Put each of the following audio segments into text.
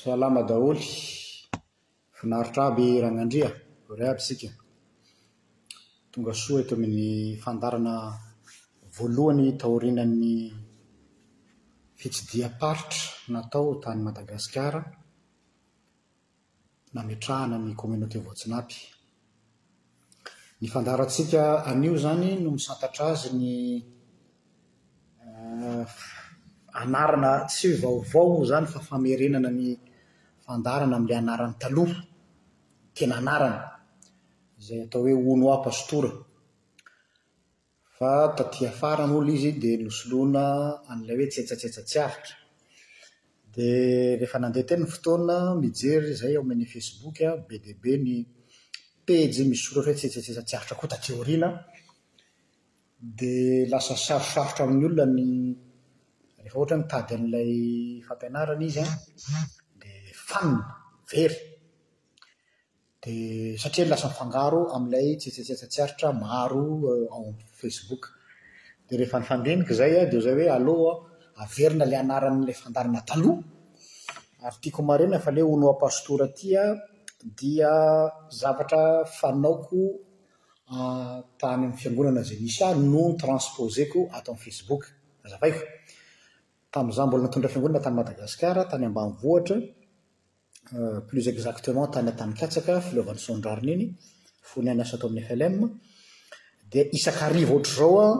Salama daholo, finaritra aby Ragnandria, voaray aby isika, tonga soa eto amin'ny fandaharana voalohany taorian'ny fitsidiham-paritra natao tany Madagasikara. nametrahana ny Communauté Voatsinapy. Ny fandaharantsika anio izany no misantatra azy ny anarana tsy hoe vaovao izany fa famerenana ny fandaharana amin'ilay anarany taloha, tena anarany, izay atao hoe Honoa Pastora. Fa taty afara moa ilay izy dia nosoloina an'ilay hoe tsetsatsetsa tsy aritra. Dia rehefa nandeha teny ny fotoana, mijery izay ao amin'ny Facebook aho, be dia be ny pejy misoratra hoe tsetsatsetsa tsy aritra koa taty aoriana an, dia lasa sarosarotra amin'ny olona ny rehefa ohatra hoe mitady an'ilay fampianarana izy an, dia fanina, very. Dia satria lasa mifangaro amin'ilay tsetsetsetse tsy aritra maro ao amin'ny Facebook. Dia rehefa nifandinika izay dia izay hoe aleo averina ilay anaran'ilay fandaharana taloha, ary tiako homarihina fa ilay Hono Hoa Pastora ity dia zavatra fanaoko tany amin'ny fiangonana izay nisy ahy no transposer-ko ato amin'ny Facebook. Hazavaiko. Tamin'izaho mbola nitondra fiangonana tany Madagasikara, tany ambanivohitra, plus exactement tany Antanikatsaka, filoavan'ny Sondrariny iny, fony aho niasa tao amin'ny FLM, dia isan-kariva ohatr'izao aho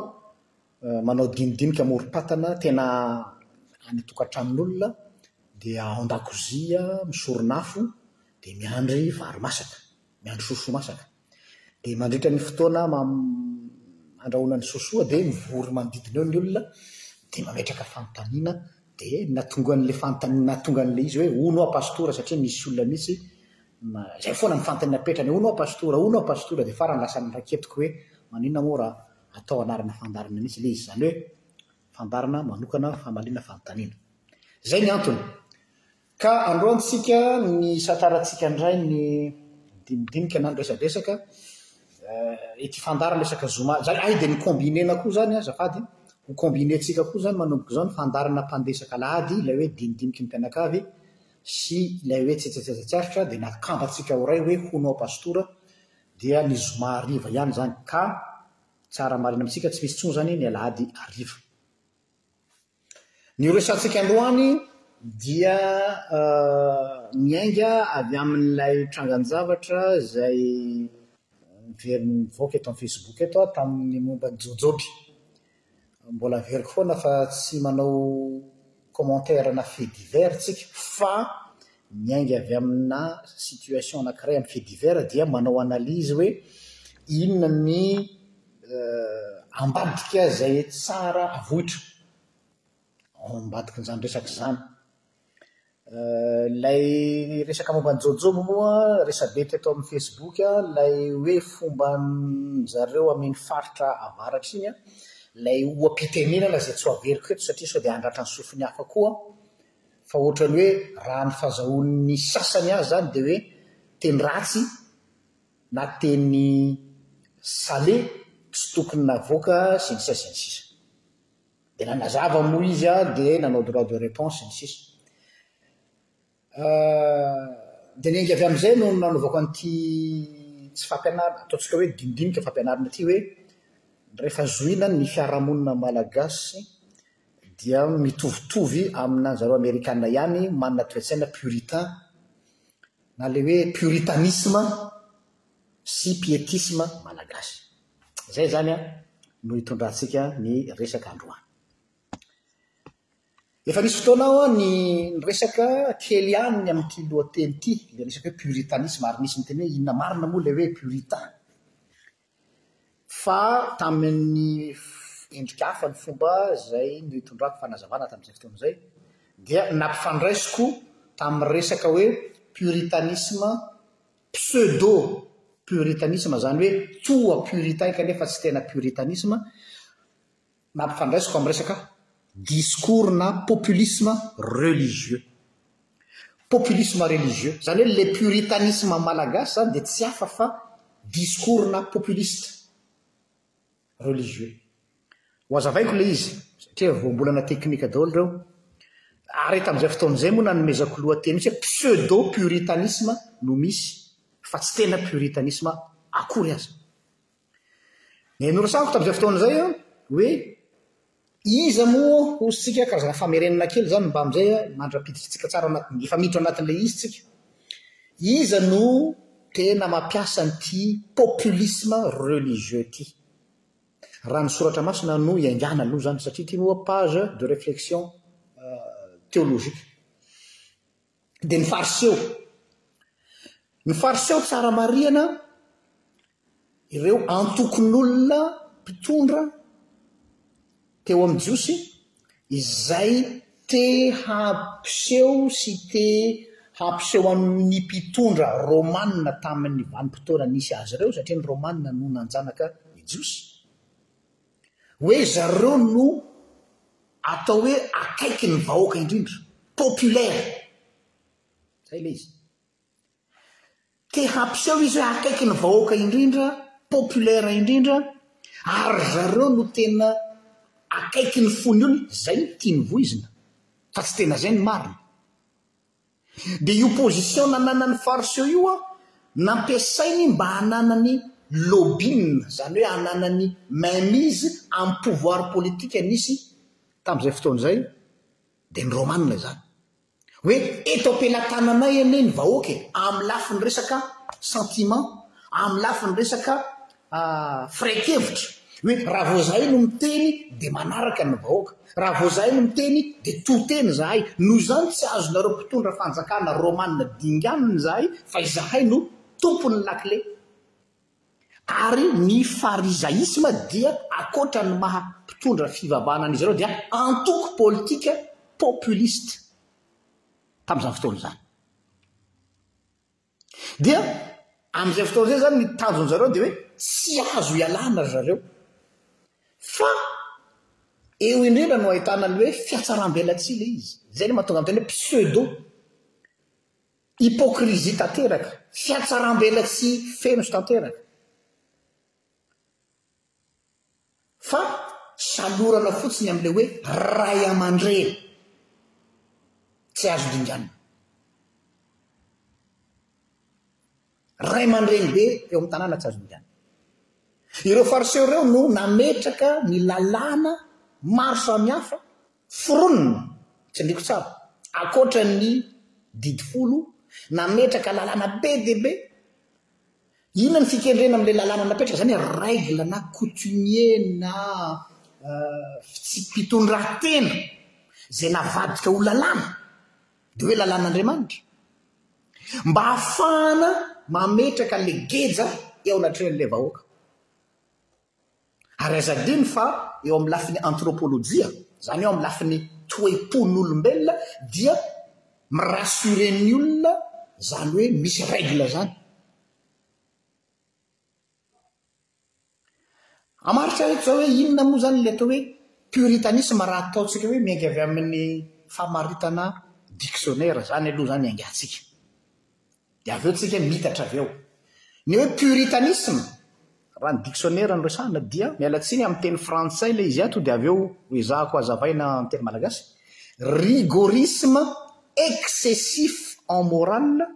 manao dinidinika amorom-patana tena any tokantranon'olona dia ao an-dakozia misoron'afo dia miandry vary masaka, miandry sosoa masaka. Dia mandritra ny fotoana handrahoana ny sosoa dia mivory manodidina eo ny olona dia mametraka fanontaniana dia nahatonga an'ilay fanontaniana nahatonga an'ilay izy hoe hono aho pastora satria misy olona mihitsy izay foana ny fanontaniana apetrany hono aho pastora hono aho pastora dia farany lasa niraketiko hoe maninona moa raha atao anarana fandaharana mihitsy ilay izy izany hoe fandaharana manokana famaliana fanontaniana izay ny antony Ka androantsika ny hisantarantsika indray ny dinidinika na ny resadresaka eh, ity fandaharana isaka zoma izany, hay dia ny combiner-na koa izany azafady, ho combiner-tsika koa izany manomboka izao ny fandaharana mpandeha isak'alahady ilay hoe dinidiniky ny mpianakavy sy ilay hoe tsetsetsetsetsaritra dia nakambantsika ho iray hoe hono ao pastora dia ny zoma hariva ihany izany ka tsara marina amintsika tsy misy intsony izany ny alahady hariva. Ny horesahantsika androany dia miainga avy amin'ilay trangan-javatra izay very nivoaka eto amin'ny Facebook eto tamin'ny momba an'i Jojoby. Mbola averiko foana fa tsy manao commentaires-na faits divers isika fa miainga avy amina situation anankiray amin'ny faits divers dia manao analyse hoe inona ny ambadika izay tsara avoitra ao ambadikin'izany resaka izany. Ilay resaka momba an'i Jojo moa resabe teto amin'ny Facebook, ilay hoe fomban-dry zareo amin'iny faritra avaratra iny, ilay oha-pitenenana izay tsy ho averiko eto satria sao dia handratra ny sofin'ny hafa koa aho, fa ohatran'ny hoe raha ny fahazahoan'ny sasany azy izany dia hoe teny ratsy, na teny sale tsy tokony navoaka sy ny sisa sy ny sisa dia nanazava moa izy a dia nanao droit de reponse sy ny sisa dia niainga avy amin'izay no nanaovako an'ity tsy fampianarana ataontsika hoe dinidinika fampianarana ity hoe rehefa zohina ny fiarahamonina malagasy dia mitovitovy amin'anjareo amerikana ihany manana toetsaina puritain na ilay hoe puritanisme sy pietisme malagasy. Izay izany no hitondrantsika ny resaka androany. Efa nisy fotoana aho ny niresaka kely ihany ny amin'ity lohateny ity, ilay resaka hoe puritanisme, ary nisy niteny hoe inona marina moa ilay hoe puritain. Fa tamin'ny endrika hafa ny fomba izay nitondrako fanazavana tamin'izay fotoana izay, dia nampifandraisiko tamin'ny resaka hoe puritanisme, pseudo-puritanisme, izany hoe toa puritain kanefa tsy tena puritanisme, Nampifandraisiko amin'ny resaka discours na populisme religieux. Populisme religieux, izany hoe ilay puritanisme malagasy izany dia tsy hafa fa discours na populiste religieux. Hoazavaiko ilay izy, satria voambolana teknika daholo ireo. Ary tamin'izay fotoana izay moa nanomezako lohateny mihitsy hoe pseudo-puritanisme no misy, fa tsy tena puritanisme akory aza. Dia noresahako tamin'izay fotoana izay an, hoe iza moa hozy tsika karazana famerenana kely izany mba amin'izay mandra-piditrantsika tsara anatin'ny, efa miditra anatin'ilay izy tsika. Iza no tena mampiasa an'ity populisme religieux ity? Raha ny soratra masina no iaingana aloha izany, satria ity moa page de réflexion euh, théologique. dia ny Fariseo. Ny Fariseo tsara marihana ireo antokon'olona mpitondra teo amin'ny Jiosy izay te hampiseho sy te hampiseho amin'ny mpitondra Rômana tamin'ny vanim-potoana nisy azy ireo, satria ny Rômana no nanjanaka ny Jiosy. Hoe zareo no atao hoe akaiky ny vahoaka indrindra, populaire. Zay le izy. Te hampiseho izy hoe akaiky ny vahoaka indrindra, populaire indrindra, ary zareo no tena akaiky ny fon'ny olona, zay no tiany voizina, fa tsy tena zay ny marina. Dia io position nananan'i Fariseo io an, nampiasainy mba hananany lobbying, izany hoe hananany mainmise amin'ny pouvoir politique nisy tamin'izay fotoana izay dia ny Romana izany. Hoe eto am-pelatananay anie ny vahoaka e, amin'ny lafiny resaka sentiment, amin'ny lafiny resaka firaikevitra hoe raha vao zahay no miteny dia manaraka ny vahoaka, raha vao zahay no miteny dia to teny zahay, noho izany tsy azonareo mpitondra fanjakana romana dinganina izahay fa izahay no tompon'ny lakile. Ary ny farizaisma dia akoatra ny maha mpitondra fivavahana an'izy ireo dia antoko politika populiste tamin'izany fotoana izany. Dia amin'izay fotoana izay izany ny tanjon'ny zareo dia hoe tsy azo ialana ry zareo. Fa eo indrindra no ahitana ny hoe fiatsaram-belatsihy ilay izy. Izay no mahatonga ny teny hoe pseudo. Hypocrisie tanteraka, fiatsaram-belatsihy feno sy tanteraka. Fa salorana fotsiny amin'ilay hoe ray aman-dreny tsy azo dinganina. Ray aman-dreny be eo amin'ny tanàna tsy azo dinganina. Ireo fariseo ireo no nametraka ny lalàna maro samihafa foronina, tsindriako tsara, ankoatra ny didy folo, nametraka lalàna be dia be Inona ny fikendrena amin'ilay lalàna napetraka, izany hoe règle na coutumier na fitsipi-pitondran-tena izay navadika ho lalàna, dia hoe lalàn'Andriamanitra? Mba hahafahana mametraka an'ilay geja eo anatrehan'ilay vahoaka. Ary aza adino fa eo amin'ny lafiny antrôpôlôjia, izany hoe ao amin'ny lafiny toe-pon'olombelona, dia mi-rassurer ny olona izany hoe misy règle izany. Hamaritra eto izao hoe inona moa izany ilay atao hoe puritanisme raha ataontsika hoe miainga avy amin'ny famaritana diksionera, izany aloha izany iangatsika. Dia avy eo tsika miitatra avy eo. Ny hoe puritanisme, raha ny dictionnaire no resahana dia, miala tsiny amin'ny teny frantsay ilay izy ato dia avy eo ho ezahako hazavaina amin'ny teny malagasy, rigorisme excessif en morale,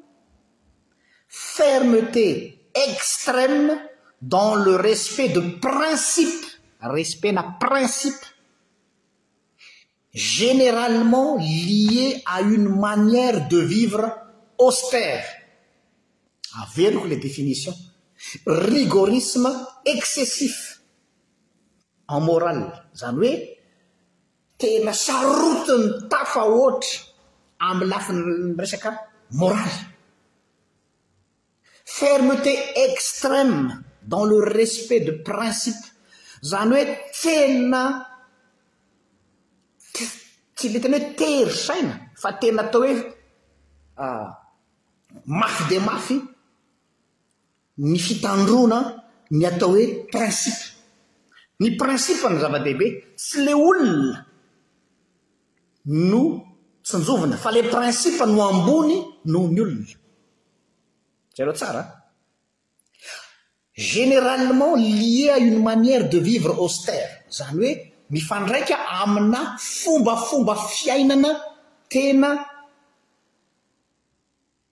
fermeté extrême dans le respect de principes, respect-na principes, généralement lié à une manière de vivre austère averoko le définition rigorisme excessif en moral zany oe tena charoute ny tafa ohatra amy lafinyresaka moral Fermeté extrême dans le respect de principes, izany hoe tena tsy le tena hoe tery saina fa tena atao hoe mafy dia mafy ny fitandroana ny atao hoe principe. Ny principe no zava-dehibe, tsy le olona. no tsinjovina fa le principe no ambony noho ny olona. Jereo tsara a! Généralement lié à une manière de vivre austère, zany hoe mifandraika amina fombafomba fiainana tena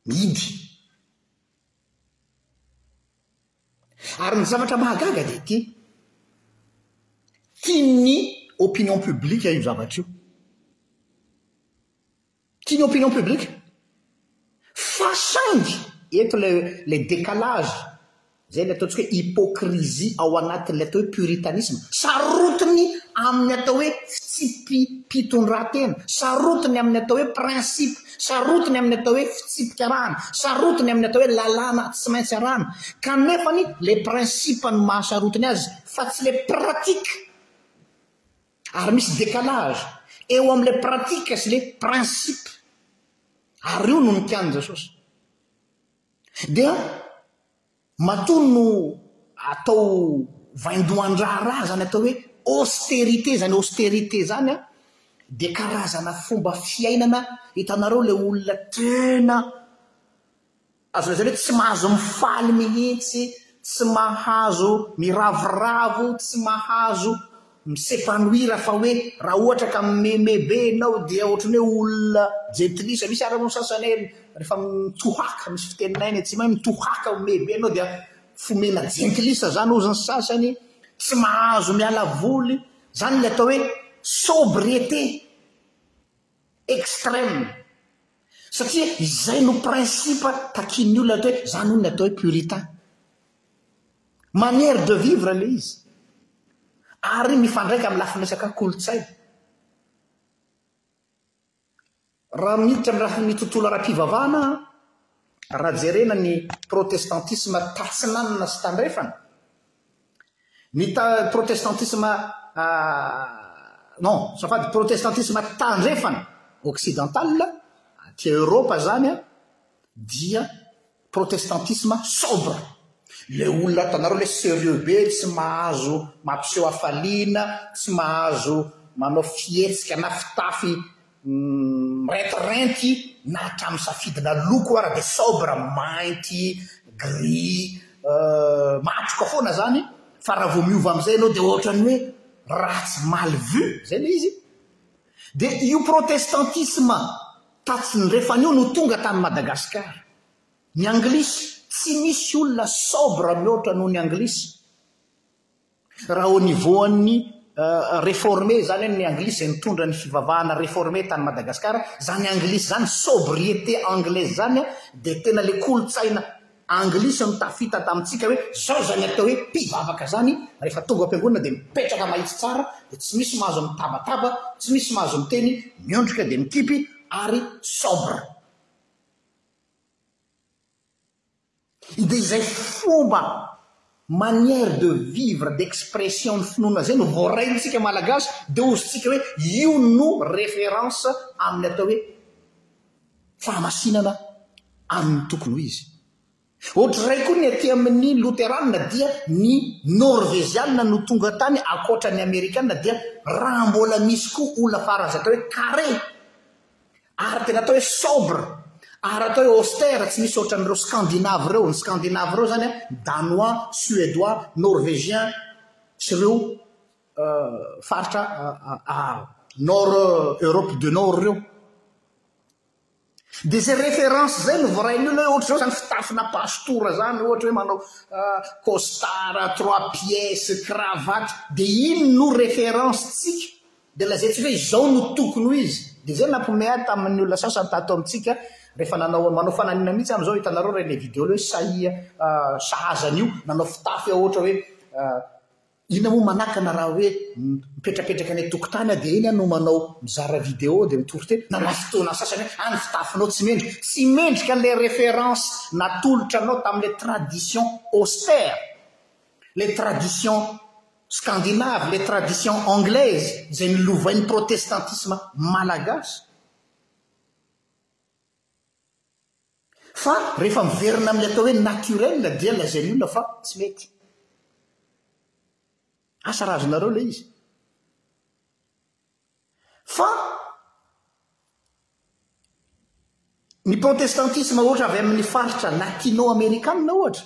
mihidy. Ary ny zavatra mahagaga dia ity, tian'ny opinion publique io zavatra io. Tian'ny opinion publique. Fa saingy, eto ilay ilay décalage, izay ilay ataontsika hoe hypocrisie ao anatin'ilay atao hoe puritanisme, sarotiny amin'ny atao hoe fitsipi-pitondran-tena, sarotiny amin'ny atao hoe principe, Sarotiny amin'ny atao hoe fitsipika arahana, sarotiny amin'ny atao hoe lalàna tsy maintsy arahana, kanefa ny le principe no mahasarotiny azy fa tsy le pratique, ary misy décalage eo amin'ny le pratique sy le principe, ary io no nikianin'i Jesosy. Dia Matoa no atao vaindohan-draharaha izany atao hoe austérité izany, austérité izany an, dia karazana fomba fiainana hitanareo ilay olona tena azo lazaina hoe tsy mahazo mifaly mihitsy, tsy mahazo miravoravo, tsy mahazo Misefanoira fa hoe raha ohatra ka mimeme be enao dia ohatran'ny hoe olona jentilisa, misy ary hono sasany hoe rehefa mitohaka, misy fiteninay any atsimo any, mitohaka mimeme be enao dia fomena jentilisa zany ozy ny sasany, tsy mahazo miala voly, zany le atao hoe sobriete. extrême satria izay no principe takian'ny olona atao hoe zany hono ny atao hoe puritain. Manière de vivre ilay izy ary mifandraika amin'ny lafiny resaka kolontsaina. Raha miditra amin'ny lafiny tontolo ara-pivavahana, raha jerena ny protestantisme tatsinanana sy tandrefana, Ny protestantisma non, azafady, protestantisma tandrefana occidental, aty Eoropa zany an, dia protestantisma sobre, le olona hitanareo le serieux be tsy mahazo mampiseho hafaliana, tsy mahazo manao fihetsika na fitafy mirentirenty na hatramin'ny safidina loko ara dia sobre mainty, gris, matroka foana zany fa raha vao miova amin'izay ianao dia ohatran'ny hoe ratsy mal vu zay ilay izy dia io protestantisme tatsindrefana io no tonga tany Madagascar ny anglisy tsy misy olona sobre mihoatra noho ny anglisy Raha au niveau an'ny reforme izany ny anglisy izay nitondra ny fivavahana reforme tany Madagascar, izany anglisy izany, sobriété anglaise izany dia tena ilay kolontsaina anglisy no tafita tamintsika hoe izao izany atao hoe mpivavaka izany, rehefa tonga ao am-piangonana dia mipetraka mahitsy tsara dia tsy misy mahazo mitabataba, tsy misy mahazo miteny, miondrika dia mikipy ary sobre. Dia izay fomba, manière de vivre, d'expression ny finoana izay no voaraintsika Malagasy dia hozontsika hoe io no référence amin'ny atao hoe fahamasinana amin'ny tokony ho izy. Ohatrizay koa ny aty amin'ny loteranina dia ny Norvezianina no tonga tany ankoatra ny Amerikana dia raha mbola misy koa olona faran'izay atao hoe carré, Ary tena atao hoe sobre, ary atao hoe austère, tsy misy ohatran'ireo Scandinave ireo. Ny Scandinave ireo izany an, Danois, Suédois, Norvégiens, sy ireo faritra Nord, Europe du Nord ireo. Dia izay référence izay no voarain'ny olona hoe ohatr'izao izany fitafina pastora izany, ohatra hoe manao costard, trois pièces, cravate, dia iny no référence-tsika. Dia lazaintsika hoe izao no tokony ho izy. Dia izay nampiomehy ahy tamin'ny olona sasany tato amintsika rehefa nanao, manao fananina mihitsy aho amin'izao, hitanareo re ilay video ilay hoe sahia sahaza an'io, nanao fitafy aho ohatra hoe inona moa manakana raha hoe mipetrapetraka any an-tokotany aho dia eny aho no manao mizara video dia mitory teny, na lasa fotoana sasany hoe ah ny fitafinao tsy mendrika, tsy mendrika ilay référence natolotra anao tamin'ilay tradition austère, ilay tradition Scandinave, les traditions anglaises izay nolovain'ny protestantisme malagasy. Fa rehefa miverina amin'ilay atao hoe naturel dia lazain'ny olona fa tsy mety. Asa raha azonareo ilay izy? Fa ny protestantisme ohatra avy amin'ny faritra latino amerikana ohatra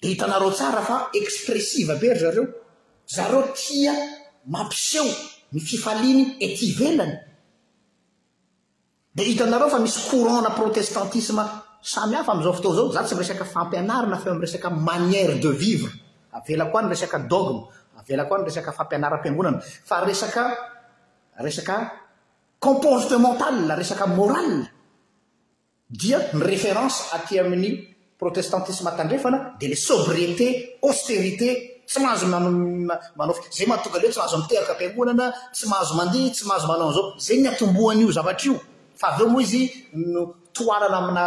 dia hitanareo tsara fa expressive be ry zareo, zareo tia mampiseho ny fifaliany ety ivelany. Dia hitanareo fa misy courant na protestantisme samy hafa amin'izao fotoana izao, izaho tsy miresaka fampianarana fa eo amin'ny resaka manière de vivre, avelako any resaka dogme, avelako any resaka fampianaram-piangonana, fa resaka resaka comportemental, resaka moral dia ny référence aty amin'ny Protestantisme Tandrefana dia ilay sobriété, austérité, tsy mahazo manao fety, izay mahatonga an'ilay hoe tsy mahazo miteraka fiangonana, tsy mahazo mandihy, tsy mahazo manao an'izao, izay no niatombohan'io zavatra io, fa avy eo moa izy no tohanana amina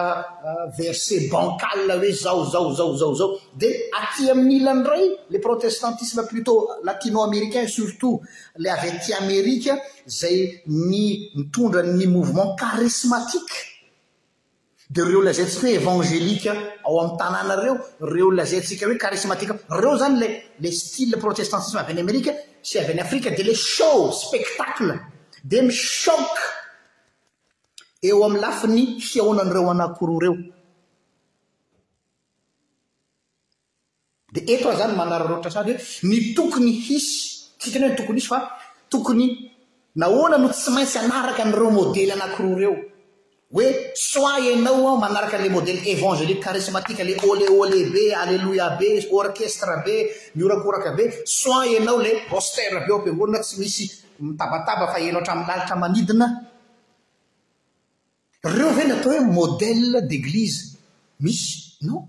verset bancal hoe zao zao zao zao zao, dia aty amin'ny ilany indray ilay protestantisme plutôt latino-américain surtout ilay avy aty Amerika izay ny nitondra ny mouvement charismatique Dia ireo lazaintsika hoe evangelika ao amin'ny tanàna ireo, ireo lazaintsika hoe karismatika, ireo izany ilay ilay style protestantisme avy any Amerika sy avy any Afrika, dia ilay show, spectacle, dia mi-choc eo amin'ny lafiny fihaonan'ireo anankiroa ireo. Dia eto aho zany manararaotra sahady hoe ny tokony hisy, tsy hiteny hoe ny tokony hisy fa tokony nahoana no tsy maintsy hanaraka an'ireo modely anankiroa ireo? Hoe soit ianao an manaraka an'ilay modely evangelique charismatique ilay ole ole be, aleloia be, orchestre be, mihorakoraka be, soit ianao ilay austère be ao am-piangonana tsy misy mitabataba fa heno hatramin'ny lalitra manidina, Reo ve ny atao hoe modèle d'église misy? Non.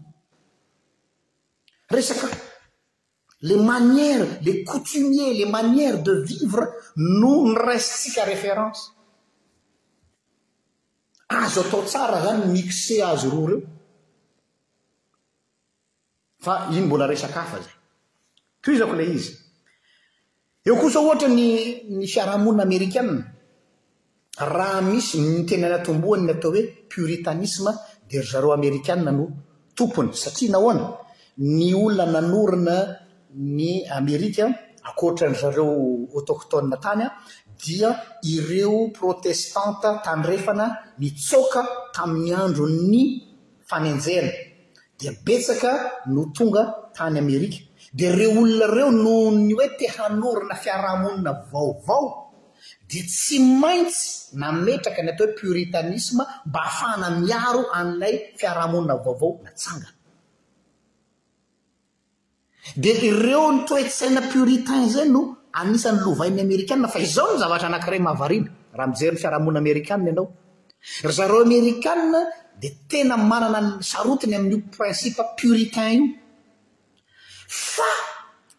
Resaka les manières, les coutumiers, les manières de vivre no noraisintsika référence. Azo atao tsara zany ny mixer azy roa reo. Fa iny mbola resaka hafa izay. Tohizako ilay izy. Eo kosa ohatra ny ny fiarahamonina amerikana. Raha misy ny tena natombohany ny atao hoe puritanisme dia ry zareo amerikana no tompony. Satria nahoana? Ny olona nanorina ny Amerika ankoatra ry zareo autochtones tany dia ireo protestanta tandrefana nitsoaka tamin'ny andron'ny fanenjehana dia betsaka no tonga tany Amerika dia ireo olona ireo nohon'ny hoe te hanorina fiarahamonina vaovao dia tsy maintsy nametraka ny atao hoe puritanisme mba hahafahana miaro an'ilay fiarahamonina vaovao natsangana. Dia ireo ny toe-tsaina puritain izay no anisan'ny lovain'ny Amerikana fa izao ny zavatra anankiray mahavariana raha mijery ny fiarahamonina Amerikana ianao, ry zareo Amerikana dia tena manana ny sarotiny amin'io principe puritain io fa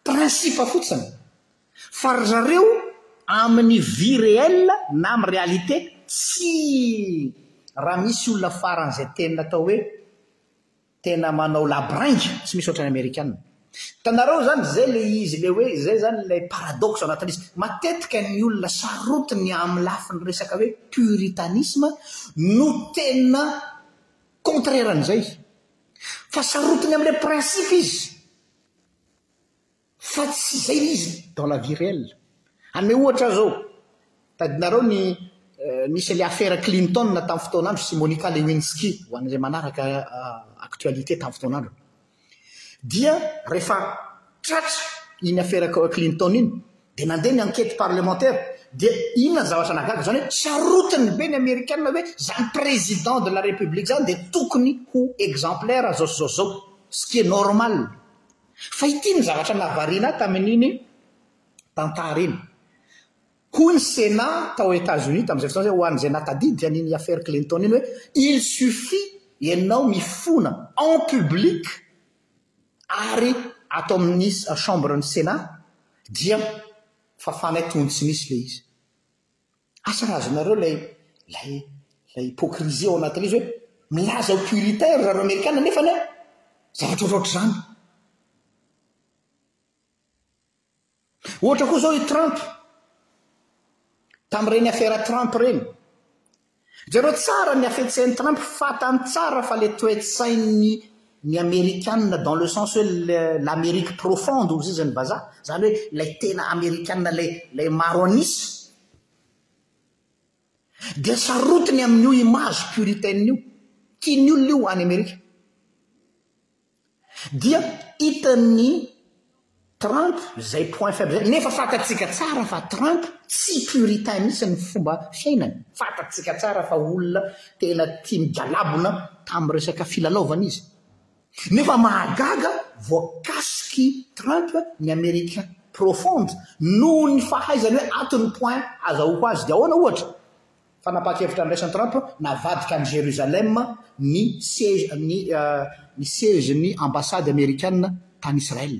principe fotsiny fa ry zareo amin'ny vie réelle na amin'ny réalité tsy raha misy olona faran'izay tena atao hoe Tena manao labranga tsy misy ohatran'ny amerikana. Hitanareo izany izay ilay izy ilay hoe izay izany ilay paradoxe ao anatin'izy. Matetika ny olona sarotiny amin'ny lafiny resaka hoe puritanisme no tena contraire an'izay. Fa sarotiny amin'ilay principe izy. Fa tsy izay ilay izy dans la vie réelle. Hanome ohatra aho izao, tadinareo ny nisy ilay afera Clinton tamin'ny fotoan'andro sy Monica Lewinsky ho an'ilay manaraka actualité tamin'ny fotoan'andro. Dia rehefa tratra iny afera Clinton iny dia nandeha ny enquête parlementaire dia inona ny zavatra nahagaga izany hoe sarotiny be ny amerikana hoe izany président de la république izany dia tokony ho exemplaire zao sy zao sy zao ce qui est normal. Fa ity no zavatra nahavariana ahy tamin'iny tantara iny. Hoy ny Sénat tao États-Unis tamin'izay fotoana izay ho an'izay nahatadidy an'iny affaire Clinton iny hoe il suffit ianao mifona en public ary ato amin'ny chambre-n'ny Sénat dia fafanay toy ny tsy nisy ilay izy. Asa raha azonareo ilay ilay ilay hypocrisie ao anatin'ilay izy hoe milaza ho puritain ry zareo amerikana nefa ny zavatra ohatraohatr'izany. Ohatra koa izao i Trump tamin'ireny afera Trump ireny. Jereo tsara ny hafetsen'i Trump, fantany tsara fa ilay toe-tsain'ny ny amerikanina dans le sens hoe l'Amérique profonde hozy izy ny vazaha, izany hoe ilay tena amerikanina ilay ilay maro an'isa, dia sarotiny amin'io image puritaine io, tian'ny olona io ho any Amerika, dia hitan'ny Trump izay point faible izay, nefa fantatsika tsara fa Trump tsy puritain mihitsy ny fomba fiainany, fantatsika tsara fa olona tena tia migalabona tamin'ny resaka filalaovana izy, nefa mahagaga voakasiky Trump ny Americain profonde noho ny fahaizany hoe ato ny point azahoako azy, dia ahoana ohatra? Fanapahan-kevitra andraisan'i Trump navadika an'i Jerusalem ny ny siège-n'ny ambasady amerikana tany Israel.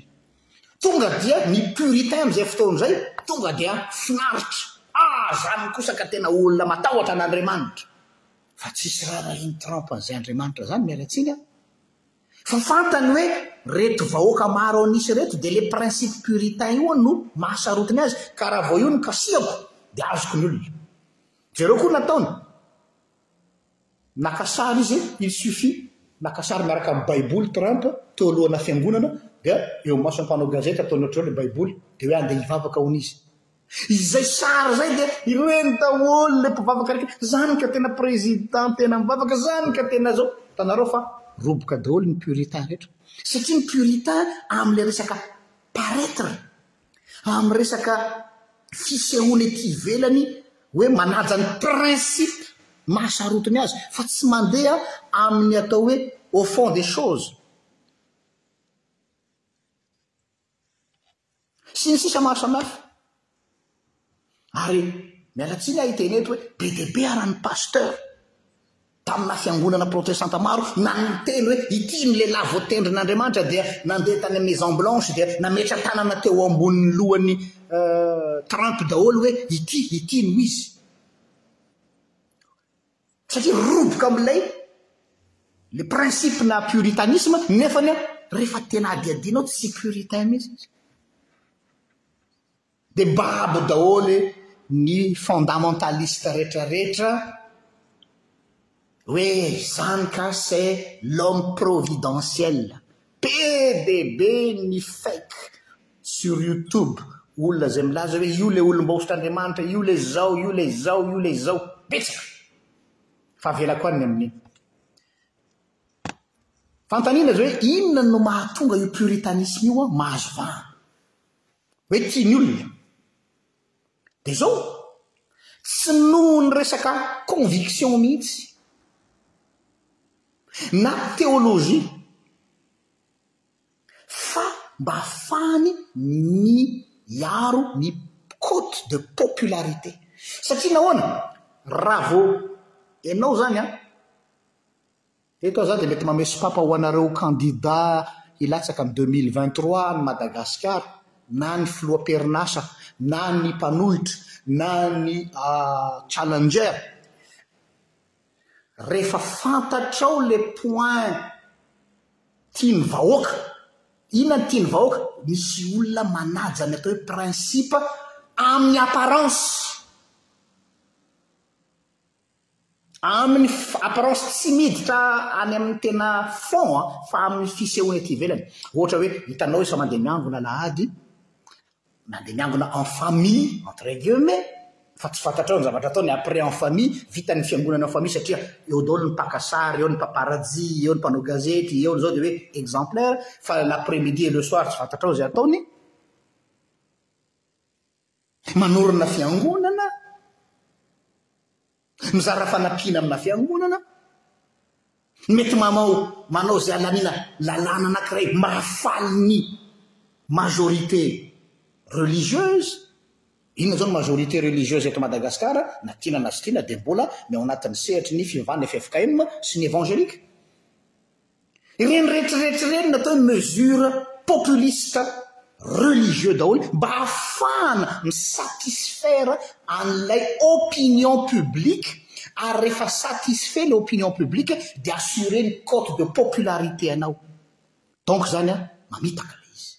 Tonga dia ny puritain amin'izay fotoana izay tonga dia finaritra, ah zany kosa ka tena olona matahotra an'Andriamanitra! Fa tsisy raharahian'i Trump an'izay Andriamanitra zany, miala tsiny an! Fa fantany hoe reto vahoaka maro an'isa reto dia le principe puritain io hono no mahasarotiny azy ka raha vao io no kasihako dia azoko ny olona. Jereo koa ny nataony. Naka sary izy, il suffit naka sary miaraka amin'ny baiboly Trump teo alohana fiangonana dia eo mason'ny mpanao gazety ataony ohatr'izao le baiboly dia hoe andeha hivavaka hono izy. Izay sary izay dia ireny daholo ilay mpivavaka rehetra, izany ka tena président tena mivavaka, izany ka tena izao, hitanareo fa roboka daholo ny puritain rehetra, satria ny puritain amin'ilay resaka paraitre, amin'ny resaka fisehoana ety ivelany hoe manaja ny principe maha sarotiny azy fa tsy mandeha amin'ny atao hoe au fond des choses. Sy ny sisa maro samihafa. Ary miala tsiny aho hiteny eto hoe be dia be ara ny pasteur tamina fiangonana protestanta maro naniteny hoe ity ny lehilahy voatendrin'Andriamanitra dia nandeha tany amin'ny Maison Blanche dia nametra-tanana teo ambonin'ny lohan'ny euh, Trump daholo hoe ity, ity no izy. Satria roboka amin'ilay le principe na puritanisme nefany an rehefa tena adihadianao tsy puritain mihitsy izy. Dia babo daholo ny fondamentaliste retraretra hoe izany ka c'est l'homme providentiel. Be dia be ny fake sur youtube olona izay milaza hoe io ilay olom-bahosotr'Andriamanitra, io ilay izao, io ilay izao, io ilay izao, betsaka. Fa avelako any ny amin'iny. Fanontaniana izao hoe inona no mahatonga io puritanisme io an mahazo vahana. Hoe tiany olona. Dia izao, tsy noho ny resaka conviction mihitsy na théologie fa mba hahafahany miaro ny cote de popularité satria nahoana raha vao ianao zany an eto aho zany dia mety mameso papa ho anareo kandida hilatsaka am deux mille vingt trois any Madagasikara na ny filoha perinasa na ny mpanohitra na ny challenger Rehefa fantatrao le point tian'ny vahoaka, inona no tian'ny vahoaka? Misy olona manaja ny atao hoe principe amin'ny apparence, amin'ny apparence tsy miditra any amin'ny tena fond an, fa amin'ny fisehoana ety ivelany. Ohatra hoe hitanao izy fa mandeha miangona alahady, Nandeha niangona en famille entre guillemets fa tsy fantatrao ny zavatra ataony après en famille, vita ny fiangonana en famille satria eo daholo ny mpaka sary, eo ny paparazzi, eo ny mpanao gazety, eo ny zao dia hoe exemplaire, fa l'après midi et le soir tsy fantatrao izay ataony, manorina fiangonana. Mizara fanampiana amina fiangonana mety mamao manao izay alamina lalàna anankiray mahafaly ny majorité religieuse. Inona izao ny majorité religieuse eto Madagascar na tiana na tsy tiana dia mbola ny ao anatin'ny sehatry ny fivavahana ffkm sy ny evangelique. Ireny rehetra rehetra ireny no atao hoe mesures populistes religieux daholo mba hahafahana mi-satisfaire an'ilay opinion publique ary rehefa satisfait ilay opinion publique dia assurer ny cote de popularité anao. Donc izany an, mamitaka ilay izy.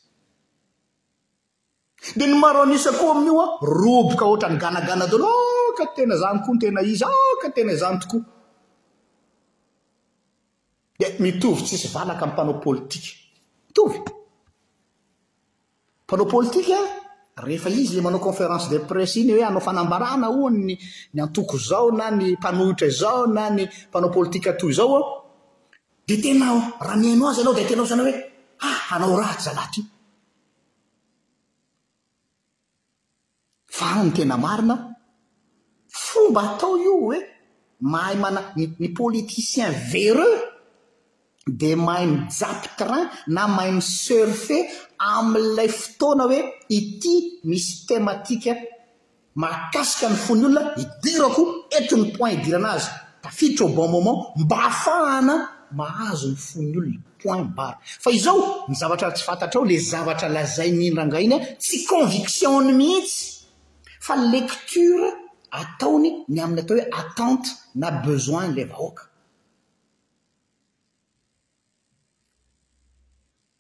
Dia ny maro an'isa koa amin'io an, roboka ohatran'ny ganagana daholo, ah ka tena izany koa no tena izy, ah ka tena izany tokoa. Dia mitovy tsisy valaka amin'ny mpanao politika. Mitovy. Mpanao politika, rehefa izy ilay manao conférence de presse iny hoe hanao fanambarana hono ny, ny antoko izao na ny mpanohitra izao na ny mpanao politika toy izao an, dia tena raha mihaino azy ianao dia tena ohatran'ny hoe ah hanao ratsy zalahy ity. Fa ny tena marina, fomba atao io hoe mahay mana, ny, ny politiciens véreux dia mahay mijapy train na mahay mi-surfer amin'ilay fotoana hoe ity misy thématique Mahakasika ny fon'ny olona hidirako eto ny point hidirana azy, tafiditra au bon moment mba hahafahana mahazo ny fon'ny olona, point barre. Fa izao ny zavatra tsy fantatrao le zavatra lazain'iny rangahy iny tsy conviction-ny mihitsy fa lecture ataony ny amin'ny atao hoe attente na besoin-n'ilay vahoaka.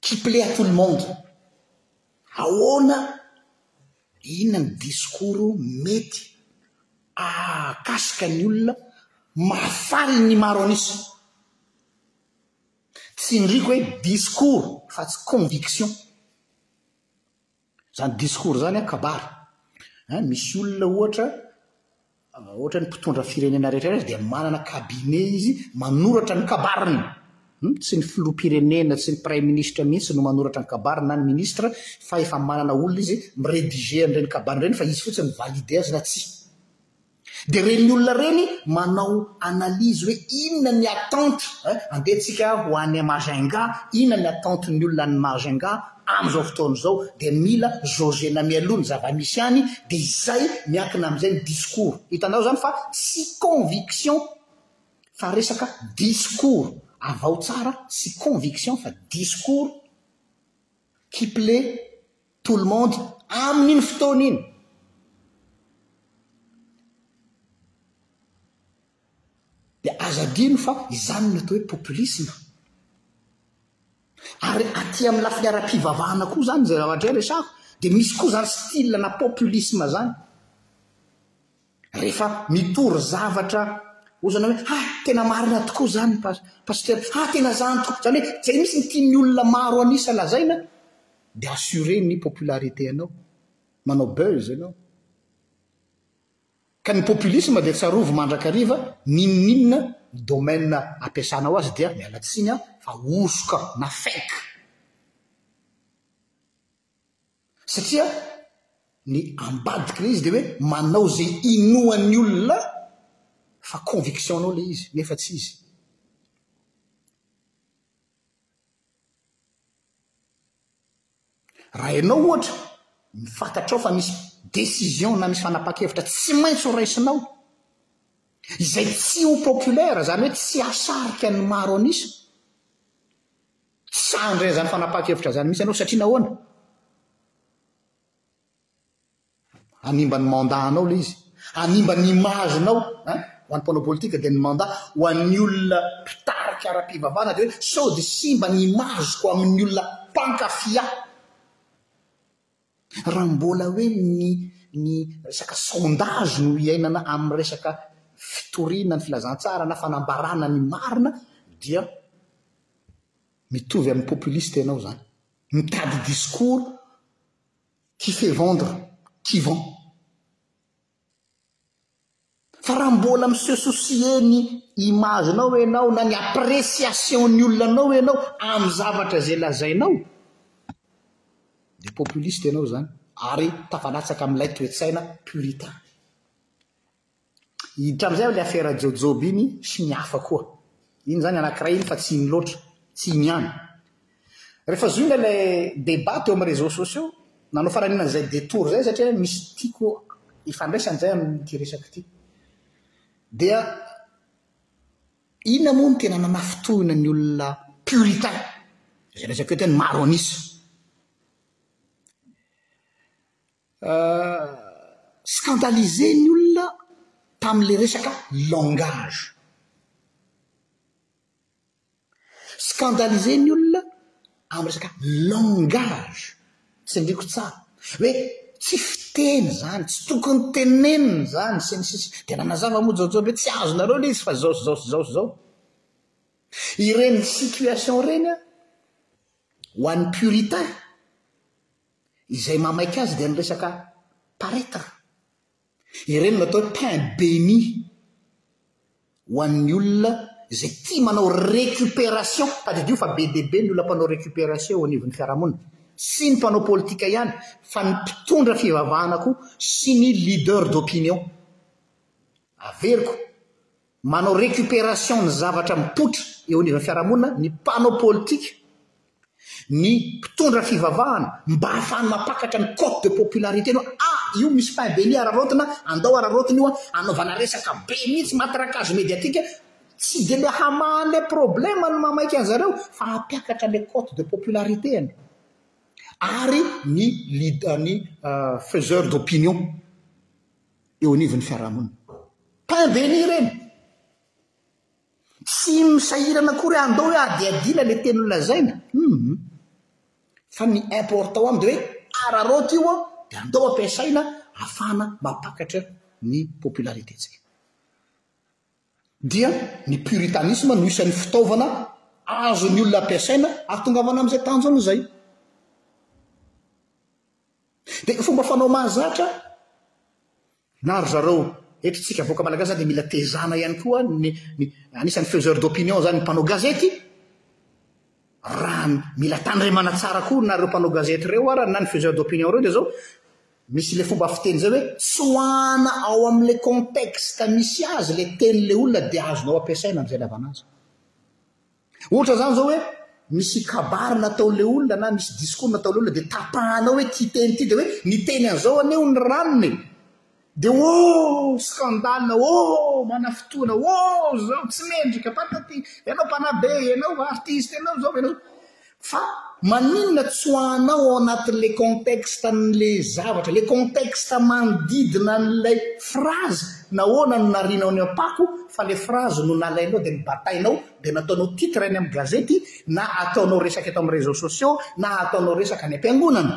Qui plait à tout le monde. Ahoana, inona ny discours mety ahakasika ny olona mahafaly ny maro an'isa? Tsindriako hoe discours fa tsy conviction. Zany discours zany an kabary an, misy olona ohatra ohatra ny mpitondra firenena rehetra rehetra dia manana cabinet izy manoratra ny kabariny hum, tsy ny filoham-pirenena sy ny praiminisitra mihitsy no manoratra ny kabary na ny ministra fa efa manana olona izy mi-rediger an'ireny kabary ireny fa izy fotsiny mi-valider azy na tsia. Dia reny olona reny manao analyse hoe inona ny attente eh, andeha tsika ho any Majunga, inona ny attente ny olona any Majunga amin'izao fotoana izao, dia mila jaugena mialoha ny zava-misy any, dia izay miankina amin'izay ny discours. Hitanao izany fa tsy conviction fa resaka discours, avaho tsara, tsy conviction fa discours, kiple, Tout le monde amin'iny fotoana iny. Dia aza adino fa izany no atao hoe populisme. Ary aty amin'ny lafiny ara-pivavahana koa izany izay zavatra izay resahako dia misy koa izany style-na populisme izany. Rehefa mitory zavatra ozana hoe ha tena marina tokoa zany pasitera, ha tena zany tokoa, zany hoe zay mihitsy ny tian'ny olona maro an'isa lazaina dia assurer ny popularité anao, manao buzz ianao. Ka ny populisme dia tsarovy mandrakariva n'inon'inona domaine ampiasanao azy dia miala tsiny an fa hosoka na fake. Satria ny ambadiky ilay izy dia hoe manao izay inoan'ny olona fa conviction-nao ilay izy, nefa tsy izy. Raha ianao ohatra, ny fantatrao fa misy décision na misy fanapahan-kevitra tsy maintsy ho raisinao, izay tsy ho populaire, izany hoe tsy hahasarika ny maro an'isa, Tsy sahy handray an'izany fanapahan-kevitra izany mihitsy ianao satria nahoana? Hanimba ny mandat anao ilay izy. Hanimba ny image nao hein? Ho an'ny mpanao politika dia ny mandat ho an'ny olona mpitarika ara-pivavahana dia hoe sao dia simba ny image-ko amin'ny olona mpankafy ahy. Raha mbola hoe ny ny resaka sondage no iainana amin'ny resaka fitoriana ny filazantsara na fanambarana ny marina dia mitovy amin'ny populiste ianao izany. Mitady discours qui fait vendre, qui vend. Fa raha mbola mi se soucier ny image nao enao na ny appréciation ny olona anao enao amin'ny zavatra izay lazainao dia populiste enao izany ary tafalatsaka amin'ilay toe-tsaina puritain. Hiditra amin'izay aho ilay afera jojoby iny sy ny hafa koa. Iny izany anankiray iny fa tsy iny loatra, tsy iny ihany. Rehefa zohina ilay débat teo amin'ny réseaux sociaux, nanao fananina izay détour izay satria misy tiako hifandraisany izay amin'ity resaka ity. Dia inona moa no tena nanafintohina ny olona puritain? Izay resaka eo tena maro an'isa. Euh, scandalisé ny olona tamin'ilay resaka langage. Scandalisé ny olona amin'ny resaka langage, tsindriako tsara hoe tsy fiteny izany, tsy tokony tenenina izany sy ny sisa Dia nanazava moa Jojo hoe tsy azonareo ilay izy fa izao sy izao sy izao sy izao. Ireny situation ireny ho an'ny puritain izay mamaika azy dia ny resaka paraître. Ireny no atao hoe pain béni ho an'ny olona izay tia manao récupération, tadidio fa be dia be ny olona mpanao récupération eo anivon'ny fiarahamonina, tsy ny mpanao politika ihany fa ny mpitondra fivavahana koa sy ny leader d'opinion. Averiko. Manao récupération ny zavatra mipoitra eo anivon'ny fiarahamonina ny mpanao politika, ny mpitondra fivavahana mba hahafahany mampakatra ny cote de popularité-ny hoe a! io misy pain béni araraotina, andao araraotina io an, anaovana resaka be mihitsy, maha-trakage médiatique, tsy dia le hamaha an'ilay problème no mahamaika an-dry zareo fa hampiakatra an'ilay cote de popularité-ny ary ny lead-, ny faiseur d'opinion. eo anivon'ny fiarahamonina. Pain béni ireny. Tsy misahirana akory handao hoe adihadiana ilay teny nolazaina. Hum. Fa ny important ao aminy dia hoe araraoty io an, dia andao ampiasaina afahana mampakatra ny popularité-ntsika. Dia ny puritanisme no isan'ny fitaovana azon'ny olona ampiasaina hahatongavana amin'izay tanjona izay. Dia fomba fanao mahazatra na ry zareo eto tsika vahoaka malagasy zany dia mila tezana ihany koa ny ny anisan'ny faiseur d'opinion zany ny mpanao gazety raha mila tandremana tsara koa nareo mpanao gazety reo ara na ny faiseur d'opinion reo dia zao misy le fomba fiteny zay hoe tsoahana ao amin'le contexte misy azy le teny le olona dia azonao ampiasaina am'izay lavana azy Ohatra zany zao hoe misy kabary nataon'le olona na misy discours nataon'le olona dia tapahanao hoe ty teny ty dia hoe niteny an'zao anie hono ny ranony e! dia oh scandale oh manafintohina oh zao tsy mendrika patati ianao mpanabe ianao artiste ianao zao ianao zao Fa maninona tsy ho anao ao anatin le contexte ny le zavatra, le contexte manodidina an ilay phrase, nahoana no narianao ny ampako fa le phrase no nalainao dia nobatainao dia nataonao titre any am gazety na ataonao resaka eto am réseaux sociaux na ataonao resaka any ampiangonana?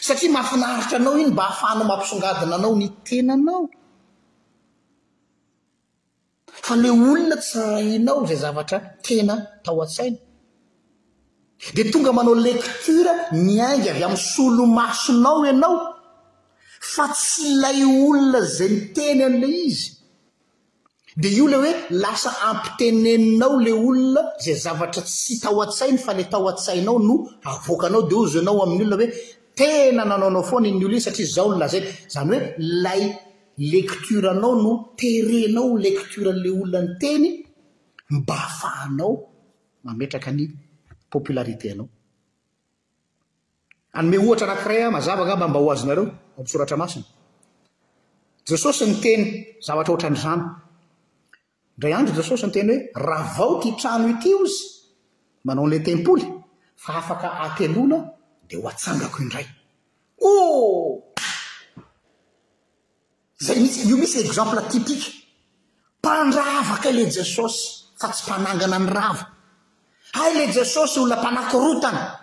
Satria mahafinaritra anao iny mba ahafahanao mampisongadina anao ny tenanao. Fa le olona tsy hainao izay zavatra tena tao an-tsainy dia tonga manao lecture miainga avy amin'ny solomasonao ianao fa tsy ilay olona izay miteny an'ilay izy. Dia io ilay hoe lasa ampiteneninao ilay olona izay zavatra tsy tao an-tsainy fa ilay tao an-tsainao no avoakanao dia hozy ianao amin'ny olona hoe tena nanaonao foana iny olona iny satria izao no lazainy. Izany hoe ilay Lecture anao no terenao ho lecture an'ilay olona ny teny mba ahafahanao mametraka ny popularité anao. Hanome ohatra anankiray aho mazava angamba mba ho azonareo ao am-pisoratra masina. Jesosy niteny zavatra ohatran'izany. Indray andro Jesosy niteny hoe, Ravao ity trano ity ozy manao an'ilay tempoly fa afaka ateloana dia ho atsangako indray. Oh! Zay mihitsy, io mihitsy le exemple typique. Mpandrava kay le Jesosy fa tsy mpanangana ny rava. Hay le Jesosy olona mpanakorotana.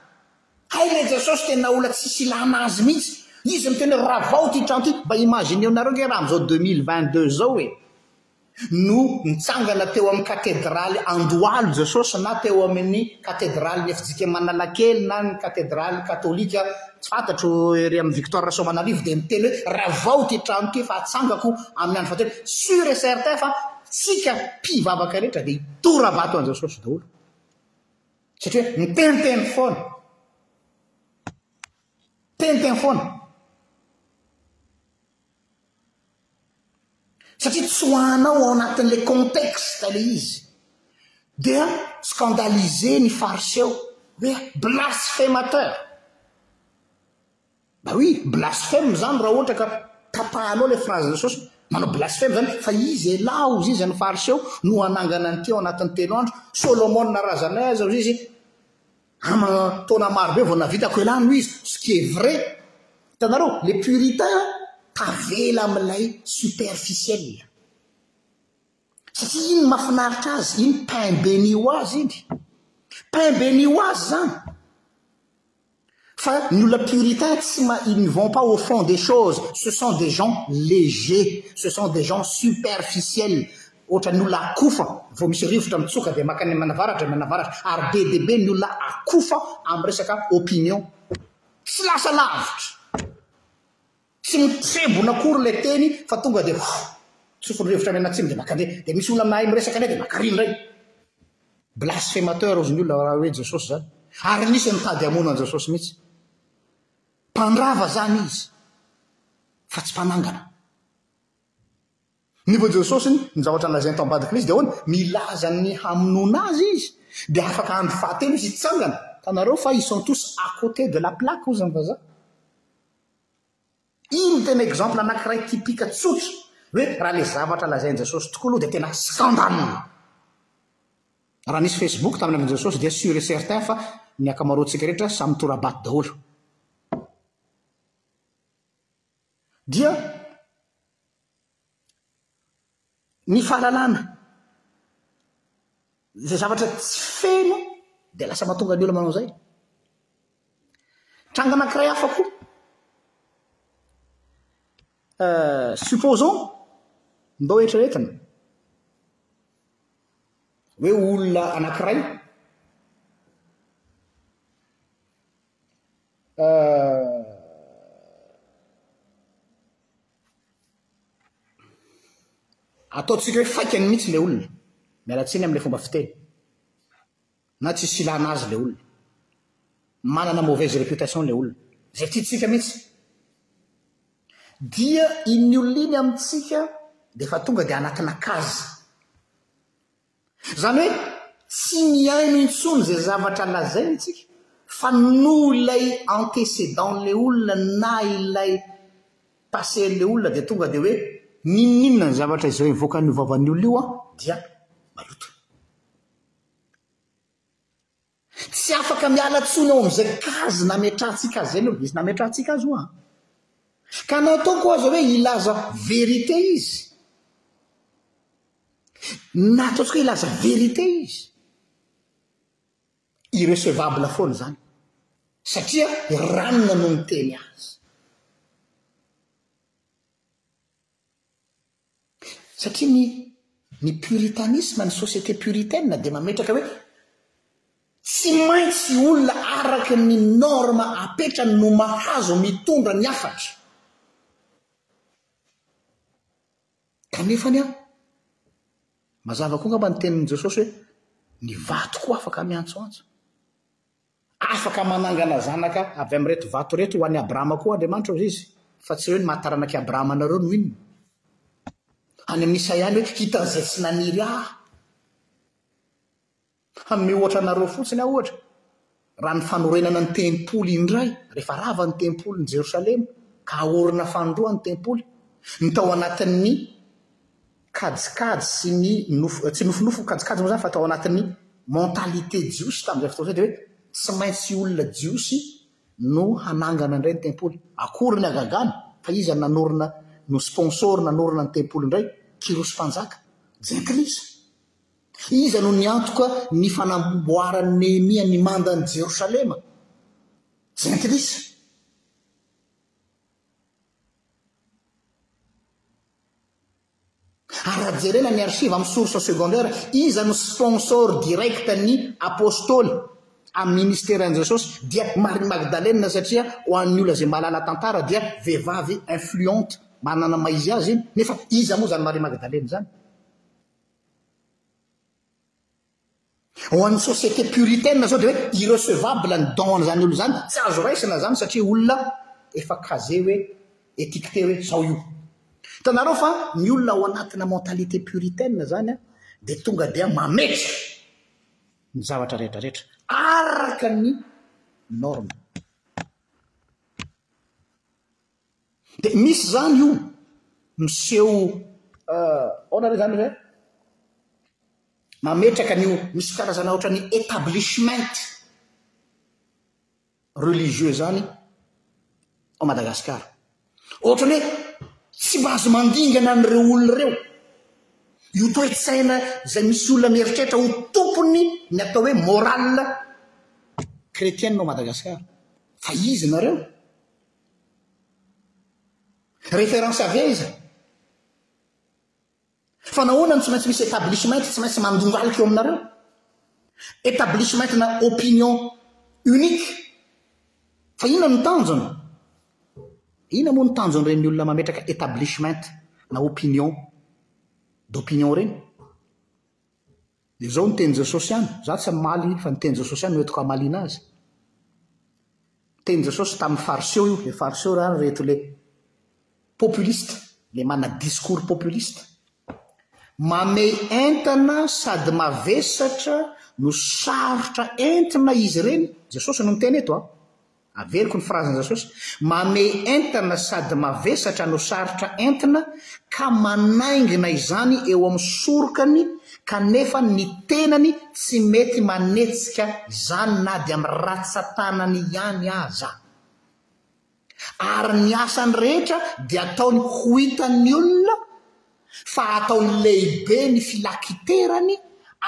Hay le Jesosy tena olona tsisy ilana azy mihitsy. Izy miteny hoe ravao ity trano ity. Mba imagineo-nareo nge raha amin'izao 2022 zao e. no nitsangana teo amin'ny Katedraly Andohalo Jesosy na teo amin'ny Katedralin'ny Efijiky Manalakely na ny Katedraly Katolika tsy fantatro ery amin'ny Victoire Soamanarivo dia niteny hoe ravao ity trano ity fa hatsangako amin'ny andro fahatelo. Sûr et certain fa tsika mpivavaka rehetra dia hitora-bato an'i Jesosy daholo satria hoe miteniteny foana. Miteniteny foana. satria tsy ho anao ao anatin'ilay contexte ilay izy dia scandaliser ny fariseo hoe blasfemateur Bah oui, blasphème zany raha ohatra ka tapahanao le phrase Jesosy, manao blasphème zany fa izy elah ozy izy ny fariseo no hanangana an'ity ao anatin'ny telo andro, Solomona razanay aza ozy izy Ama taona maro be vao navitako elah no izy, ce qui est vrai, hitanareo les puritains tavela amin'ilay superficiel, satria iny no mahafinaritra azy, iny pain beni ho azy iny, pain beni ho azy zany, fa ny olona puritain tsy ma ils ne vont pas au fond des choses, ce sont des gens légers, ce sont des gens superficiels, Ohatran'ny olona akofa vao misy rivotra mitsoka dia makany amin'ny manavaratra ny manavaratra ary be dia be ny olona akofa amin'ny resaka opinion. Tsy lasa lavitra, tsy mitrembona akory ilay teny fa tonga dia ho! tsofin'ny rivotra any anatsimo dia maka indray, dia misy olona mahay miresaka indray dia maka indray. Blasfemateur ozy ny olona raha hoe Jesosy izany. Ary nisy nitady hamono an'i Jesosy mihitsy. Mpandrava izany izy fa tsy mpanangana. Niova Jesosy ny zavatra nolazainy tao ambadik'ilay izy dia ahoana? Milaza ny hamonoana Azy Izy, dia afaka andro fahatelo Izy hitsangana. Hitanareo fa ils sont tous à côté de la plaque hozy ny vazaha. Iny no tena exemple anankiray typique tsotra hoe raha ilay zavatra lazain'i Jesosy tokoa aloha dia tena scandale. Raha nisy Facebook tamin'ny andron'i Jesosy dia sur et certain fa ny ankamaroantsika rehetra samy tora-bato daholo. Dia Ny fahalalana izay zavatra tsy feno dia lasa mahatonga ny olona manao izay. Tranga anankiray hafa koa. Euh, supposons, ndao eritreretina. Hoe olona anankiray euh, Ataontsika hoe faikany mihitsy ilay olona. Miala tsiny amin'ilay fomba fiteny. Na tsisy ilana azy ilay olona. Manana mauvaise réputation ilay olona. Izay tiantsika mihitsy. Dia iny olona iny amintsika dia efa tonga dia anatinà case. Izany hoe tsy mihaino intsony izay zavatra lazainy isika fa noho ilay antécédent-n'ilay olona na ilay passé-n'ilay olona dia tonga dia hoe n'inon'inona ny zavatra izay mivoakan'io vavan'ny olona io dia maloto. Tsy afaka miala tsony ao amin'izay case nametrahantsika azy izay ny oviz nametrahantsika azy oa. Ka ny ataoko oa aza hoe hilaza vérité izy. Na ataontsika hoe hilaza vérité izy. Irrecevable foana izany. Satria ranona no niteny azy. Satria ny ny puritanisme, ny société puritaine dia mametraka hoe tsy maintsy olona araka ny norme apetrany no mahazo mitondra ny hafatra. Kanefa anie mazava koa angamba ny tenin'i Jesosy hoe ny vato koa afaka miantsoantso. Afaka manangana zanaka avy amin'ireto vato ireto ho an'i Abrahama koa Andriamanitra, hoy izy, fa tsy hoe ny maha taranak'i Abrahama anareo no inona. Any amin'ny Isaia any hoe, Hitan'izay tsy naniry ahy. Hanome ohatra anareo fotsiny aho, ohatra, raha ny fanorenana ny tempoly indray, rehefa rava ny tempolin'i Jerosalema, ka haorina fanindroany ny tempoly, ny tao anatin'ny kajikajy sy ny nofo, tsy nofinofy, kajikajy moa izany fa tao anatin'ny mentalité jiosy tamin'izay fotoana izay dia hoe tsy maintsy olona jiosy no hanangana indray ny tempoly. Akory ny hagagana fa iza no nanorina, no sponsor nanorina ny tempoly indray? Kyrosy mpanjaka, jentilisa. Iza no niantoka ny fanamboaran'i Nehemia ny mandan'i Jerosalema? Jentilisa. Ary raha jerena ny archive amin'ny source secondaire, iza no sponsor direct ny Apostoly amin'ny ministeran'i Jesosy dia Marie Magdalene satria ho an'ny olona izay mahalala tantara dia vehivavy influente manana maha izy azy iny, nefa iza moa izany Marie Magdalene izany? Ao amin'ny société puritaine zao dia hoe irrecevable ny don an'izany olona izany, tsy azo raisina izany satria olona efa case hoe, étiqueté hoe izao io. Hitanareo fa ny olona ao anatina mentalité puritaine izany an, dia tonga dia mametra ny zavatra rehetra rehetra araka ny norme. Dia misy izany io miseho ahoana re izany hoe mametraka an'io misy karazana ohatran'ny etablishment religieux izany ao Madagasikara. Ohatran'ny hoe tsy mba azo mandingana an'ireo olona ireo io toe-tsaina izay misy olona mieritreritra ho tompony ny atao hoe morale chrétienne ao Madagasikara. Fa izy nareo? Référence avy eo izany. Fa nahoana no tsy maintsy misy établissement tsy maintsy mandongaloka eo aminareo? Établissement na opinion unique. Fa inona no tanjona? Inona moa ny tanjon'ireny olona mametraka établissement na opinion d'opinion ireny? Dia izao ny tenin'i Jesosy ihany, izaho tsy hamaly fa ny tenin'i Jesosy ihany no entiko hamaliana azy. Ny tenin'i Jesosy tamin'ny fariseo io, ilay fariseo ra reto ilay populiste, ilay manana discours populiste. Mamehy entana sady mavesatra no sarotra entina izy ireny, Jesosy no niteny eto an. Averiko ny frazan'i Jesosy, Mamehy entana sady mavesatra no sarotra entina, ka manaingina izany eo amin'ny sorokany, kanefa ny tenany tsy mety manetsika izany na dia amin'ny ratsan-tanany ihany aza. Ary ny asany rehetra dia ataony ho hitan'ny olona. fa ataony lehibe ny filakiterany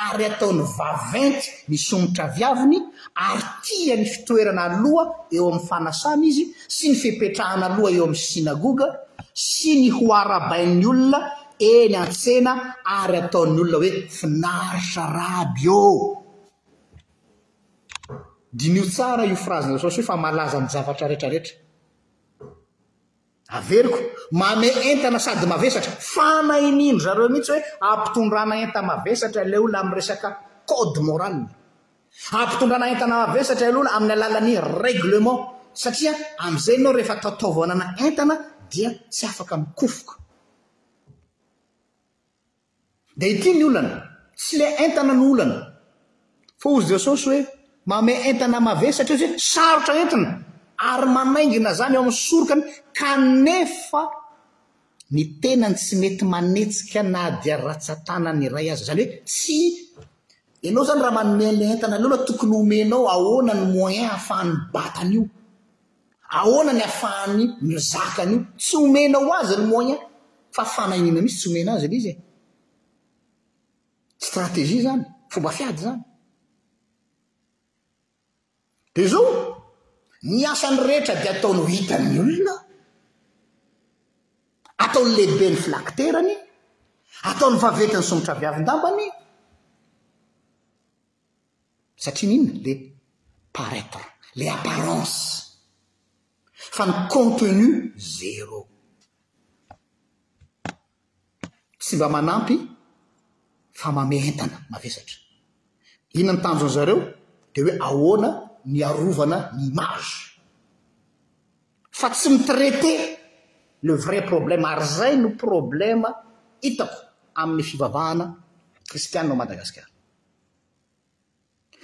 ary ataony vaventy ny somotra aviaviny ary tia ny fitoerana aloha eo amin'ny fanasana izy sy ny fipetrahana aloha eo amin'ny synagoga sy ny ho arabain'ny olona eny an-tsena ary ataon'ny olona hoe finaritra raby ô Diniho tsara io phrase-nao sao sao fa malaza amin'ny zavatra rehetra rehetra. Averiko, mame entana sady mavesatra, fana inin-dry zareo mihitsy hoe ampitondrana enta-mavesatra ilay olona amin'ny resaka code moral. Ampitondrana entana mavesatra ilay olona amin'ny alalan'ny règlement, satria amin'izay ianao rehefa taotaovanana entana dia tsy afaka mikofoka. Dia ity ny olana, tsy le entana no olana, fa hozy Jesosy hoe, Maome entana mavesatra eo izay sarotra entina, ary manaingina izany eo amin'ny sorokany, kanefa ny tenany tsy mety manetsika na dia ratsan-tanany iray aza. Izany hoe, tsy, ianao izany raha manome an'ilay entana an'ilay olona, tokony homenao ahoana ny moyen ahafahany mibata an'io. Ahoana ny afahany mizaka an'io? Tsy omena ho azy ny moyen fa fanahiniana mihitsy tsy omena azy le izy e. Stratégie zany, fomba fiady zany. De zao, ny asany rehetra de ataony ho hitan'ny olona, ataony lehibe ny filakiterany, ataony vaventy ny somotraviavin-dambany, Satria n'inona? Le paraître, le apparence. Fa ny contenu zéro. Tsy mba manampy fa mame entana mavesatra. Inona ny tanjon'ny zareo? Dia hoe ahoana ny hiarovana ny image. Fa tsy mi-traiter le vrai problème ary izay no problème hitako amin'ny fivavahana kristianina ao Madagasikara.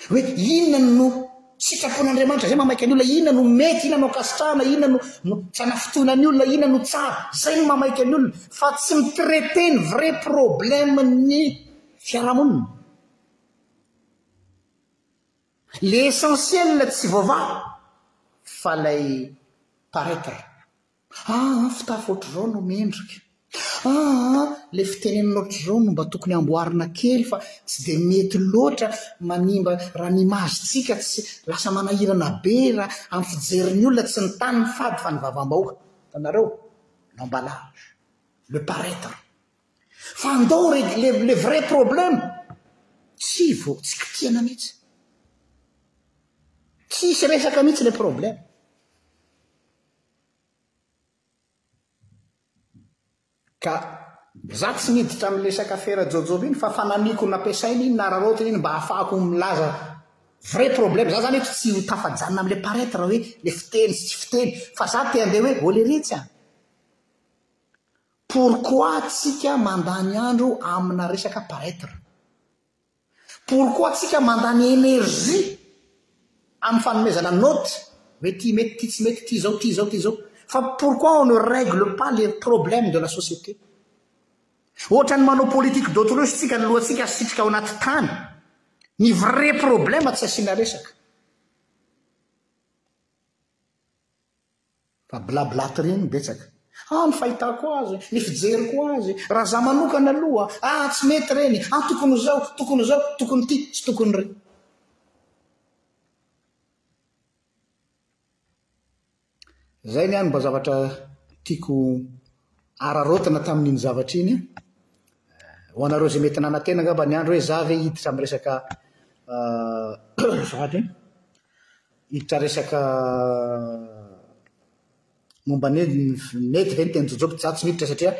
Hoe inona no sitrapon'Andriamanitra izay mahamaika ny olona, inona no mety, inona no ankasitrahana, inona no no sanafotohina ny olona, inona no tsara, izay no mahamaika ny olona fa tsy mi-traiter ny vrai problème ny fiarahamonina. Le essentiel tsy voavaha fa lay paraître. Ah an, fitafy ohatr'izao no mendrika. Ah an, ilay fitenenana ohatr'izao no mba tokony amboarina kely fa tsy dia mety loatra, manimba raha ny image-tsika tsy, lasa manahirana be raha amin'ny fijerin'ny olona, tsy ny tany ny fady fa ny vavam-bahoaka, hitanareo? L'emballage, le paraître. Fa andao régler le vrai problème! Tsy vao, tsy kitihana mihitsy. Tsisy resaka mihitsy le problème. Ka za tsy niditra am lesaka afera jojoba iny fa fanamiko nampiasaina iny nararaotiny iny mba hafahako milaza vrai problème za zany eto tsy ho tafajanona am le paraitre hoe le fiteny sy tsy fiteny fa za te andeha hoe oh leretsy a pourquoi tsika mandany andro amina resaka paraitre Pourquoi tsika mandany energie am fanomezana note hoe ty mety ty tsy mety ty zao ty zao ty zao fa pourquoi on ne règle pas les problèmes de la société? Ohatrany manao politique d'autr'ruche tsika ny lohatsika asitrika ao anaty tany ny vrai problème tsy asiana resaka. Fa bla bla try no betsaka. Ah ny fahitako azy, ny fijeriko azy, raha za manokana aloha ah tsy mety reny, ah tokony ho zao, tokony ho zao, tokony ity, tsy tokony ry. Zay ny ahy no mba zavatra tiako araraotina tamin'iny zavatra iny. Ho anareo izay mety nanantena angamba ny andro hoe za ve hiditra amin'ny resaka zavatra iny. Hiditra resaka momba ny hoe mety ve ny teny jojoba, za tsy miditra satria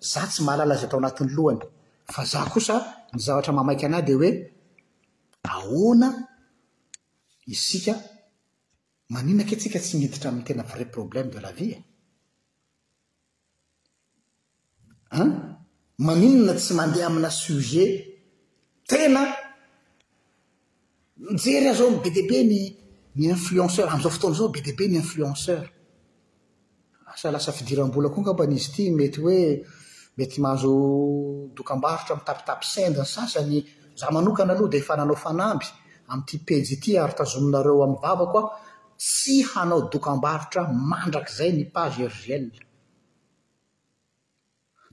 za tsy mahalala izay tao anatin'ny lohany, fa za kosa ny zavatra mahamaika anah dia hoe ahoana isika, maninona kay tsika tsy miditra amin'ny tena vrai problème de la vie e? An! Maninona tsy mandeha amina sujet tena Mijery aza ao be dia be ny ny influenceur, amin'izao fotoana izao be dia be ny influenceur. Asa lasa fidiram-bola koa angambany izy ity, mety hoe mety mahazo dokambarotra mitapitapy sendra ny sasany. Izaho manokana aloha dia efa nanao fanamby amin'ity pejy ity ary tazominareo amin'ny vavako aho. Tsy hanao dokambarotra mandrakizay ny page RGL.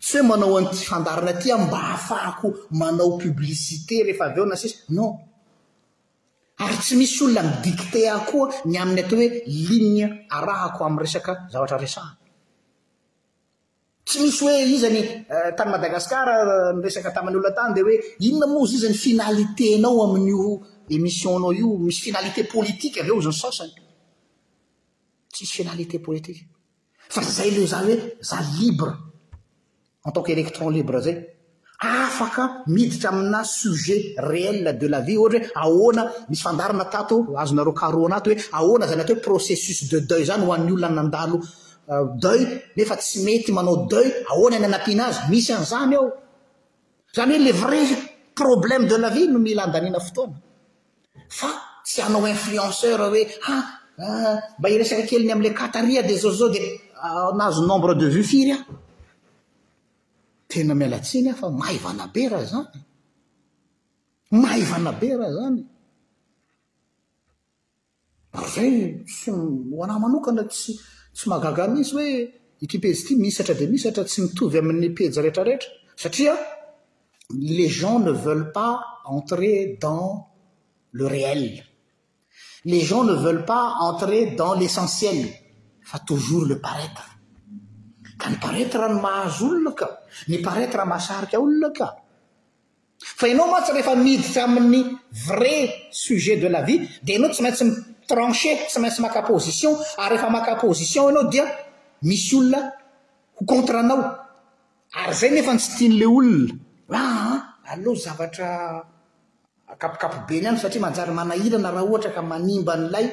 Tsy hoe manao an'ity fandaharana ity aho mba hahafahako manao publicité rehefa avy eo na sisa, non. Ary tsy misy olona mi-dicter ahy koa ny amin'ny atao hoe ligne arahako amin'ny resaka zavatra resahana. Tsy misy hoe iza ny tany Madagascar niresaka tamin'ny olona tany dia hoe inona moa izy iza ny finalité nao amin'io émission nao io, misy finalité politique avy eo izy ny sasany. Tsisy finalité politique. Fa izay ilay izaho hoe izaho libre en tant que électron libre izay. afaka miditra amina sujet réel de la vie ohatra hoe ahoana misy fandaharana tato azonareo karohana ato hoe ahoana izany atao hoe processus de deuil izany ho an'ny olona nandalo deuil nefa tsy mety manao deuil ahoana ny anampiana azy misy an'izany ao izany hoe le vrai problème de la vie no mila andaniana fotoana fa tsy hanao influenceur hoe ha mba hiresaka kely ny amin'ilay kataria dia zao zao dia nahazo nombre de vue firy aho Tena miala tsiny aho fa maivana be raha izany e! Maivana be raha izany e! Ary izay tsy, ho an'ahy manokana tsy tsy mahagaga ahy mihitsy hoe ity pejy ity mihisatra dia mihisatra tsy mitovy amin'ny pejy rehetrarehetra satria les gens ne veulent pas entrer dans le réel. Les gens ne veulent pas entrer dans l'essentiel fa toujours le paraitre. Ka ny paraitre no mahazo olona ka, ny paraitre mahasarika olona ka. Fa ianao mantsy rehefa miditra amin'ny vrai sujet de la vie dia ianao tsy maintsy mi-trancher, tsy maintsy maka position ary rehefa maka position ianao dia misy olona ho contre anao. Ary izay nefa no tsy tian'ilay olona. Aa, aleo zavatra Akapokapo be ny andro satria manjary manahirana raha ohatra ka manimba an'ilay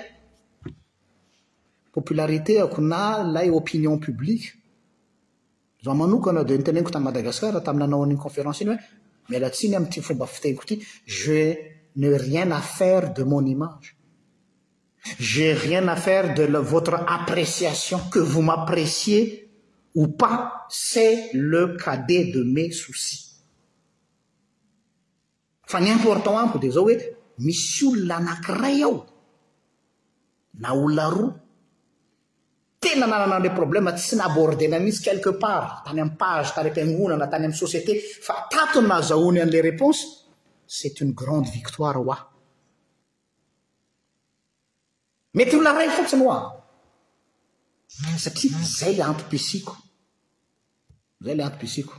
popularité-ako na ilay opinion publique. Izaho manokana dia noteneniko tany Madagasikara tamin'ny nanao an'iny conférence iny hoe miala tsiny amin'ity fomba fiteniko ity, je n'ai rien à faire de mon image. J'ai rien à faire de la votre appréciation, que vous m'appreciez ou pas c'est le cadet de mes soucis. Fa ny important amiko dia izao hoe misy olona anankiray ao na olona roa tena nanana an'ilay problème tsy nabordena mihitsy quelque part tany amin'ny page tany am-piangonana tany amin'ny société fa tato no nahazahoany an'ilay réponse c'est une grande victoire ho ahy. Mety olona iray fotsiny hoa satria izay ilay antom-pisiako. Izay ilay antom-pisiako.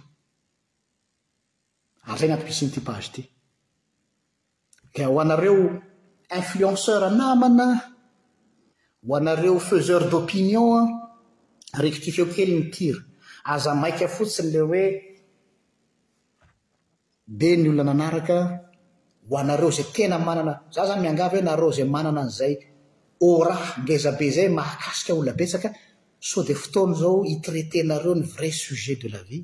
Andray anaty piscine ity page ity. Dia ho anareo influenceurs namana, ho anareo faiseurs d'opinion an, rectifieo kely ny tir. Aza maika fotsiny ilay hoe be ny olona nanaraka, ho anareo izay tena manana, za zany miangavy hoe nareo izay manana an'izay aura ngezabe izay mahakasika olona betsaka, sao dia fotoana izao hi-traiter-nareo ny vrai sujet de la vie.